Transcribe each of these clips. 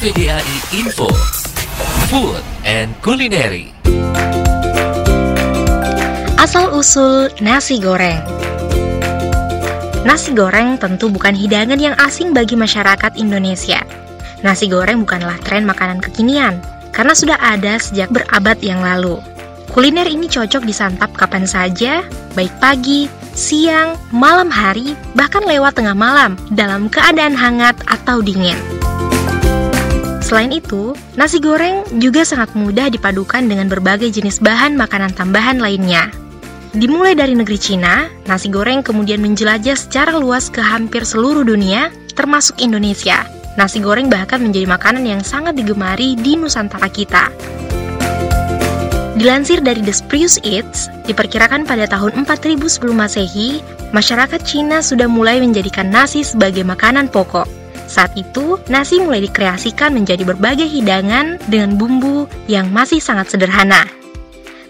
KVDAI Info Food and Culinary Asal-usul nasi goreng Nasi goreng tentu bukan hidangan yang asing bagi masyarakat Indonesia. Nasi goreng bukanlah tren makanan kekinian, karena sudah ada sejak berabad yang lalu. Kuliner ini cocok disantap kapan saja, baik pagi, siang, malam hari, bahkan lewat tengah malam, dalam keadaan hangat atau dingin. Selain itu, nasi goreng juga sangat mudah dipadukan dengan berbagai jenis bahan makanan tambahan lainnya. Dimulai dari negeri Cina, nasi goreng kemudian menjelajah secara luas ke hampir seluruh dunia, termasuk Indonesia. Nasi goreng bahkan menjadi makanan yang sangat digemari di Nusantara kita. Dilansir dari The Spruce Eats, diperkirakan pada tahun 4000 sebelum masehi, masyarakat Cina sudah mulai menjadikan nasi sebagai makanan pokok. Saat itu, nasi mulai dikreasikan menjadi berbagai hidangan dengan bumbu yang masih sangat sederhana.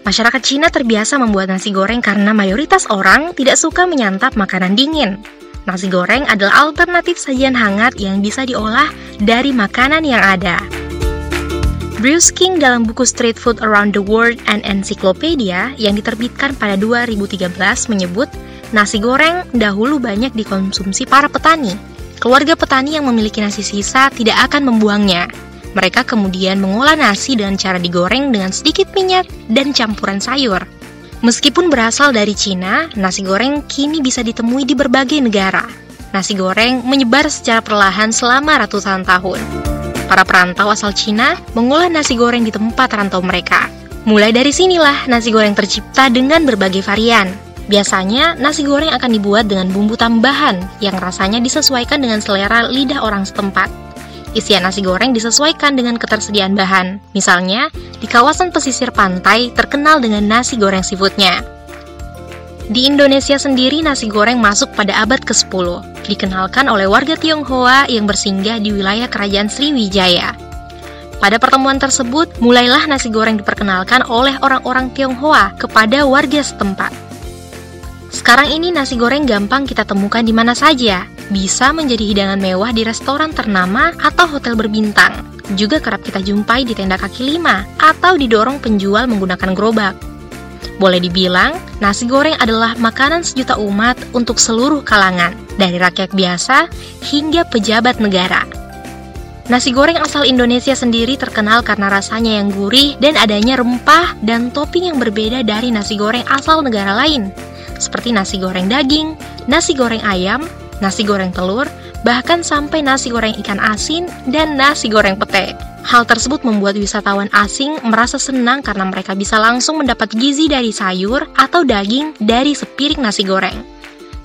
Masyarakat Cina terbiasa membuat nasi goreng karena mayoritas orang tidak suka menyantap makanan dingin. Nasi goreng adalah alternatif sajian hangat yang bisa diolah dari makanan yang ada. Bruce King dalam buku Street Food Around the World and Encyclopedia yang diterbitkan pada 2013 menyebut nasi goreng dahulu banyak dikonsumsi para petani. Keluarga petani yang memiliki nasi sisa tidak akan membuangnya. Mereka kemudian mengolah nasi dengan cara digoreng dengan sedikit minyak dan campuran sayur. Meskipun berasal dari Cina, nasi goreng kini bisa ditemui di berbagai negara. Nasi goreng menyebar secara perlahan selama ratusan tahun para perantau asal Cina mengolah nasi goreng di tempat rantau mereka. Mulai dari sinilah nasi goreng tercipta dengan berbagai varian. Biasanya, nasi goreng akan dibuat dengan bumbu tambahan yang rasanya disesuaikan dengan selera lidah orang setempat. Isian nasi goreng disesuaikan dengan ketersediaan bahan. Misalnya, di kawasan pesisir pantai terkenal dengan nasi goreng seafoodnya. Di Indonesia sendiri nasi goreng masuk pada abad ke-10, dikenalkan oleh warga Tionghoa yang bersinggah di wilayah kerajaan Sriwijaya. Pada pertemuan tersebut, mulailah nasi goreng diperkenalkan oleh orang-orang Tionghoa kepada warga setempat. Sekarang ini nasi goreng gampang kita temukan di mana saja, bisa menjadi hidangan mewah di restoran ternama atau hotel berbintang. Juga kerap kita jumpai di tenda kaki lima atau didorong penjual menggunakan gerobak. Boleh dibilang, nasi goreng adalah makanan sejuta umat untuk seluruh kalangan, dari rakyat biasa hingga pejabat negara. Nasi goreng asal Indonesia sendiri terkenal karena rasanya yang gurih dan adanya rempah dan topping yang berbeda dari nasi goreng asal negara lain, seperti nasi goreng daging, nasi goreng ayam, nasi goreng telur, bahkan sampai nasi goreng ikan asin dan nasi goreng pete. Hal tersebut membuat wisatawan asing merasa senang karena mereka bisa langsung mendapat gizi dari sayur atau daging dari sepiring nasi goreng.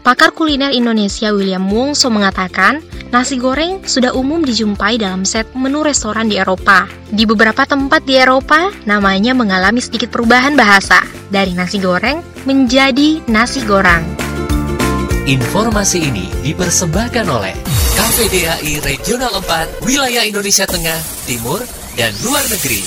Pakar kuliner Indonesia William Wongso mengatakan, nasi goreng sudah umum dijumpai dalam set menu restoran di Eropa. Di beberapa tempat di Eropa, namanya mengalami sedikit perubahan bahasa, dari nasi goreng menjadi nasi goreng. Informasi ini dipersembahkan oleh KPDAI Regional 4 Wilayah Indonesia Tengah, Timur, dan Luar Negeri.